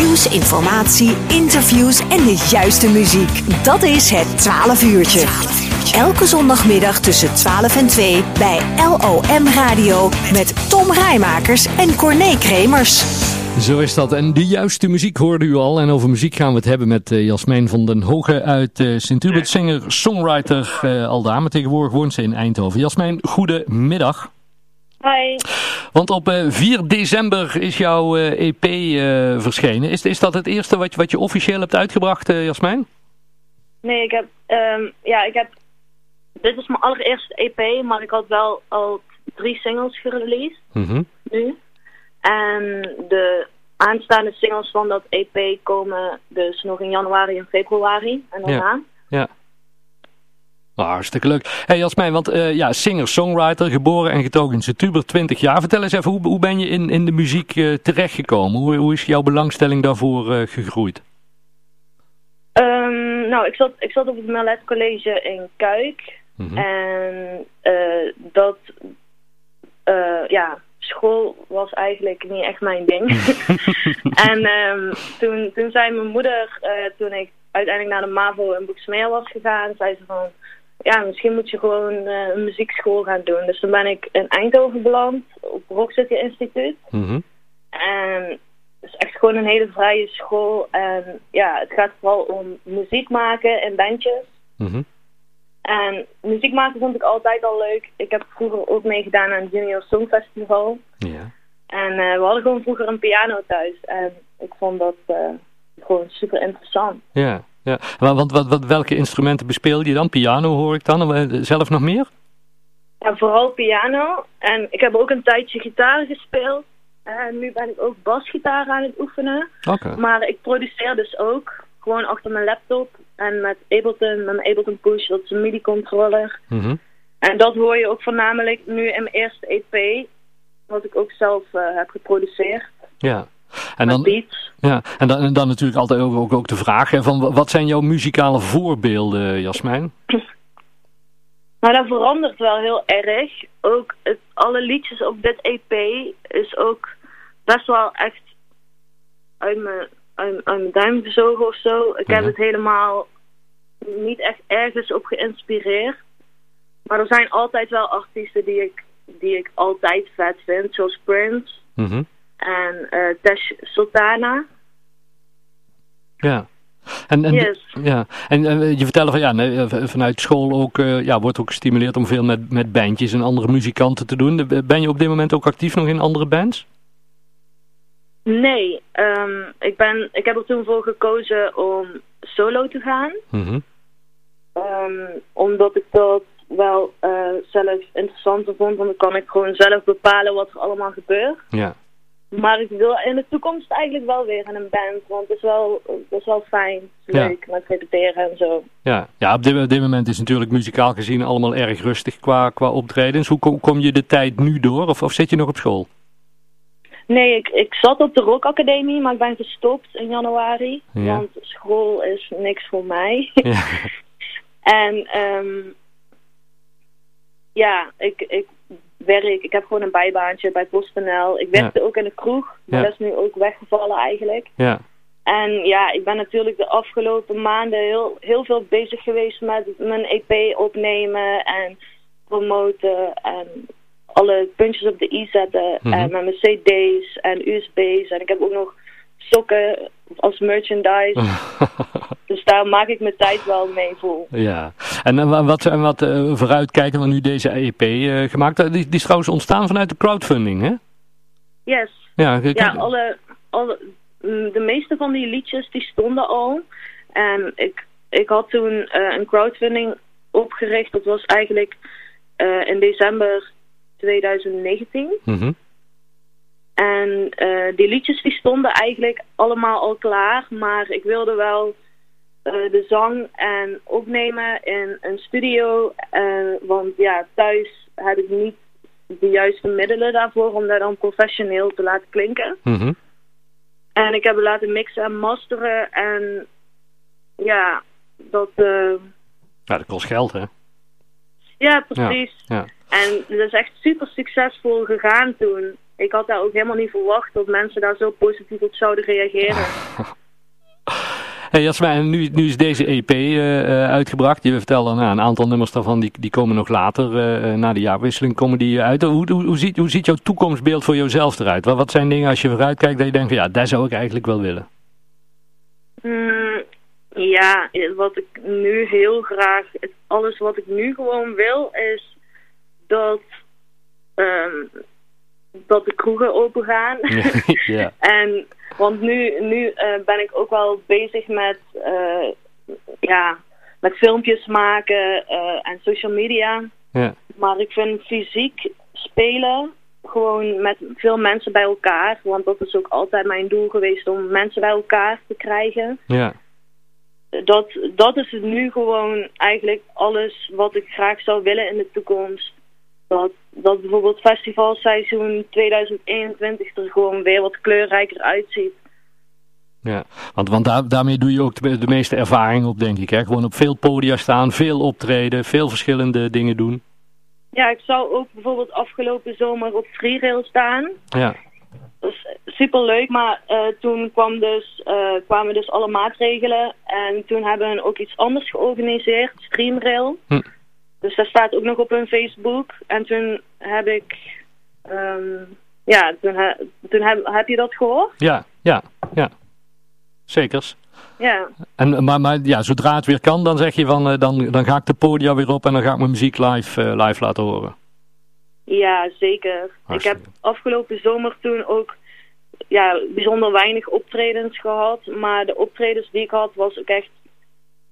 Nieuws, informatie, interviews en de juiste muziek. Dat is het 12 uurtje. Elke zondagmiddag tussen 12 en 2 bij LOM Radio met Tom Rijmakers en Corné Kremers. Zo is dat. En de juiste muziek hoorde u al. En over muziek gaan we het hebben met uh, Jasmijn van den Hoge uit uh, Sint-Hubert. Singer, songwriter, uh, al dame. Tegenwoordig woont ze in Eindhoven. Jasmijn, goedemiddag. Hi. Want op uh, 4 december is jouw EP uh, verschenen. Is, is dat het eerste wat, wat je officieel hebt uitgebracht, Jasmijn? Nee, ik heb, um, ja, ik heb, dit is mijn allereerste EP, maar ik had wel al drie singles gereleased, mm -hmm. nu. En de aanstaande singles van dat EP komen dus nog in januari en februari en daarna. Ja, ja. Hartstikke leuk. Hey Jasmijn, want uh, ja, singer-songwriter, geboren en getogen in Setuber, 20 jaar. Vertel eens even, hoe, hoe ben je in, in de muziek uh, terechtgekomen? Hoe, hoe is jouw belangstelling daarvoor uh, gegroeid? Um, nou, ik zat, ik zat op het Melet College in Kuik. Mhm. Mm -hmm. En dat, ja, school was eigenlijk niet echt mijn ding. en um, toen, toen zei mijn moeder, toen ik uiteindelijk naar de MAVO in Boeksmeer was gegaan, zei ze van ja, misschien moet je gewoon uh, een muziekschool gaan doen. Dus toen ben ik in Eindhoven beland, op Rock City Instituut. Mm -hmm. En het is echt gewoon een hele vrije school. En ja, het gaat vooral om muziek maken in bandjes. Mm -hmm. En muziek maken vond ik altijd al leuk. Ik heb vroeger ook meegedaan aan het Junior Songfestival. Ja. En uh, we hadden gewoon vroeger een piano thuis. En ik vond dat uh, gewoon super interessant. Ja. Ja, want wat, wat, welke instrumenten bespeel je dan? Piano hoor ik dan. Zelf nog meer? Ja, vooral piano. En ik heb ook een tijdje gitaar gespeeld. En nu ben ik ook basgitaar aan het oefenen. Okay. Maar ik produceer dus ook gewoon achter mijn laptop. En met Ableton, met mijn Ableton Push, dat is een MIDI-controller. Mm -hmm. En dat hoor je ook voornamelijk nu in mijn eerste EP. Wat ik ook zelf uh, heb geproduceerd. Ja. En dan, ja, en dan, en dan natuurlijk altijd ook, ook, ook de vraag hè, van wat zijn jouw muzikale voorbeelden, Jasmijn? Nou, dat verandert wel heel erg. Ook het, alle liedjes op dit EP is ook best wel echt uit mijn, uit, uit mijn duim gezogen of zo. Ik ja. heb het helemaal niet echt ergens op geïnspireerd. Maar er zijn altijd wel artiesten die ik, die ik altijd vet vind, zoals Prince. Mm -hmm. En uh, Sultana. Ja. En, en, yes. ja. en uh, je vertelde van ja, nee, vanuit school ook, uh, ja, wordt ook gestimuleerd om veel met, met bandjes en andere muzikanten te doen. Ben je op dit moment ook actief nog in andere bands? Nee, um, ik, ben, ik heb er toen voor gekozen om solo te gaan. Mm -hmm. um, omdat ik dat wel uh, zelf interessanter vond, want dan kan ik gewoon zelf bepalen wat er allemaal gebeurt. Ja. Maar ik wil in de toekomst eigenlijk wel weer in een band, want het is wel, het is wel fijn, is Ja. leuk met repeteren en zo. Ja, ja op, dit, op dit moment is natuurlijk muzikaal gezien allemaal erg rustig qua, qua optredens. Hoe kom, kom je de tijd nu door of, of zit je nog op school? Nee, ik, ik zat op de Rock Academie, maar ik ben gestopt in januari, Ja. want school is niks voor mij. Ja. En um, ja, ik, ik werk, ik heb gewoon een bijbaantje bij PostNL. Ik werkte ook in de kroeg, maar Ja. dat is nu ook weggevallen eigenlijk. ja. En ja, ik ben natuurlijk de afgelopen maanden heel, heel veel bezig geweest met mijn EP opnemen en promoten en alle puntjes op de i zetten. Mhm. En met mijn cd's en usb's en ik heb ook nog sokken als merchandise. Dus daar maak ik mijn tijd wel mee vol. ja. En eh, wat, en wat uh, vooruitkijken we nu deze EP uh, gemaakt? Die, die is trouwens ontstaan vanuit de crowdfunding, hè? Yes. Ja, Ja, alle, alle, mm, de meeste van die liedjes die stonden al. En ik, ik had toen uh, een crowdfunding opgericht. Dat was eigenlijk in december 2019. Mm -hmm. En uh, die liedjes die stonden eigenlijk allemaal al klaar. Maar ik wilde wel de zang en opnemen in een studio. want ja, thuis heb ik niet de juiste middelen daarvoor om dat dan professioneel te laten klinken. Mm -hmm. En ik heb het laten mixen en masteren en ja, dat... Uh... Ja, dat kost geld, hè? Ja, precies. Ja, ja. En dat is echt super succesvol gegaan toen. ik had daar ook helemaal niet verwacht dat mensen daar zo positief op zouden reageren. Hey Jasmijn, nu, nu is deze EP uh, uitgebracht. Je vertelde nou, een aantal nummers daarvan, die, die komen nog later, uh, na de jaarwisseling, komen die uit. Hoe, hoe, hoe, ziet, hoe ziet jouw toekomstbeeld voor jezelf eruit? Wat, wat zijn dingen als je vooruit kijkt dat je denkt, van, ja, daar zou ik eigenlijk wel willen? Mm, ja, wat ik nu heel graag, alles wat ik nu gewoon wil, is dat, um, dat de kroegen open gaan. ja. en want nu, nu uh, ben ik ook wel bezig met, uh, ja, met filmpjes maken uh, en social media. Ja. Maar ik vind fysiek spelen gewoon met veel mensen bij elkaar. Want dat is ook altijd mijn doel geweest om mensen bij elkaar te krijgen. Ja. Dat, dat is het nu gewoon eigenlijk alles wat ik graag zou willen in de toekomst. Dat, dat bijvoorbeeld festivalseizoen 2021 er gewoon weer wat kleurrijker uitziet. Ja, want, want daar, daarmee doe je ook de, de, meeste ervaring op, denk ik. Hè? Gewoon op veel podia staan, veel optreden, veel verschillende dingen doen. Ja, ik zou ook bijvoorbeeld afgelopen zomer op freerail staan. Ja. Dat is super leuk, maar uh, toen kwam dus, uh, kwamen dus alle maatregelen. En toen hebben we ook iets anders georganiseerd, Streamrail. Hm. Dus dat staat ook nog op hun Facebook. En toen heb ik... Um, ja, toen, toen heb, heb je dat gehoord? Ja, ja, ja. Zekers. Ja. En, maar, maar ja, zodra het weer kan, dan zeg je van, uh, dan, dan ga ik de podia weer op en dan ga ik mijn muziek live, uh, live laten horen. Ja, zeker. Ik heb afgelopen zomer toen ook ja, bijzonder weinig optredens gehad. Maar de optredens die ik had, was ook echt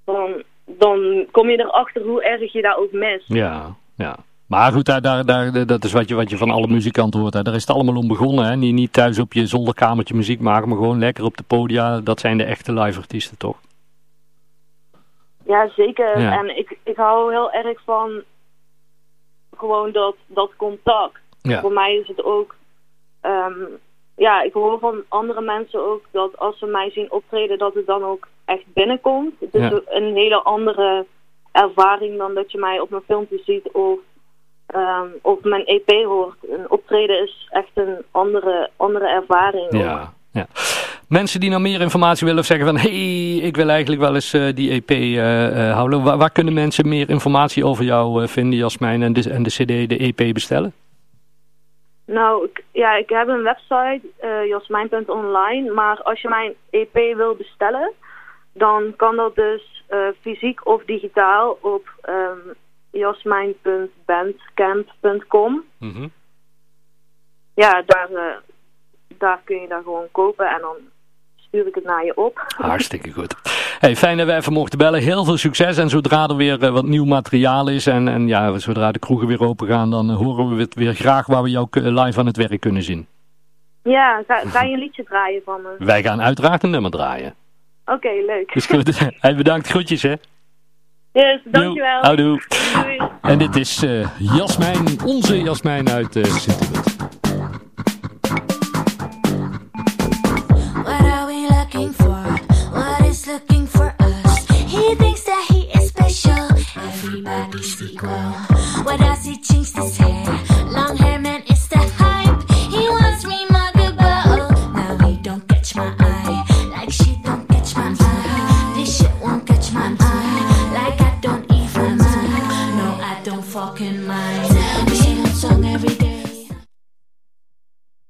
van, dan kom je erachter hoe erg je daar ook mist. Ja, ja. Maar goed, daar, daar, daar, dat is wat je, wat je van alle muzikanten hoort. Hè. Daar is het allemaal om begonnen. Hè. Niet, niet thuis op je zolderkamertje muziek maken, maar gewoon lekker op de podia. Dat zijn de echte live artiesten, toch? Ja, zeker. En ik, ik hou heel erg van gewoon dat, dat contact. Voor mij is het ook... Um, ja, ik hoor van andere mensen ook dat als ze mij zien optreden, dat het dan ook echt binnenkomt. Het is een hele andere ervaring dan dat je mij op mijn filmpje ziet of um, of mijn EP hoort. Een optreden is echt een andere, andere ervaring. Ja, ja. Mensen die nou meer informatie willen of zeggen van... hé, hey, ik wil eigenlijk wel eens uh, die EP uh, uh, houden. Waar, waar, kunnen mensen meer informatie over jou vinden, Jasmijn, en de, en de cd, de EP bestellen? Nou, ik, ja, ik heb een website, jasmijn.online. Maar als je mijn EP wil bestellen, dan kan dat dus fysiek of digitaal op... Um, jasmijn.bandcamp.com. Mm Ja, daar, uh, daar kun je dan gewoon kopen en dan stuur ik het naar je op. Hartstikke goed. Hey, fijn dat we even mochten bellen. Heel veel succes en zodra er weer uh, wat nieuw materiaal is en, en ja, zodra de kroegen weer open gaan, dan uh, horen we het weer graag waar we jou live aan het werk kunnen zien. Ja, ga, ga je een liedje draaien van me? Wij gaan uiteraard een nummer draaien. Oké, okay, leuk. Is goed. hey, bedankt. Groetjes, hè. Yes, dankjewel. Houdoe. En dit is uh, Jasmijn, onze Jasmijn uit uh, Sint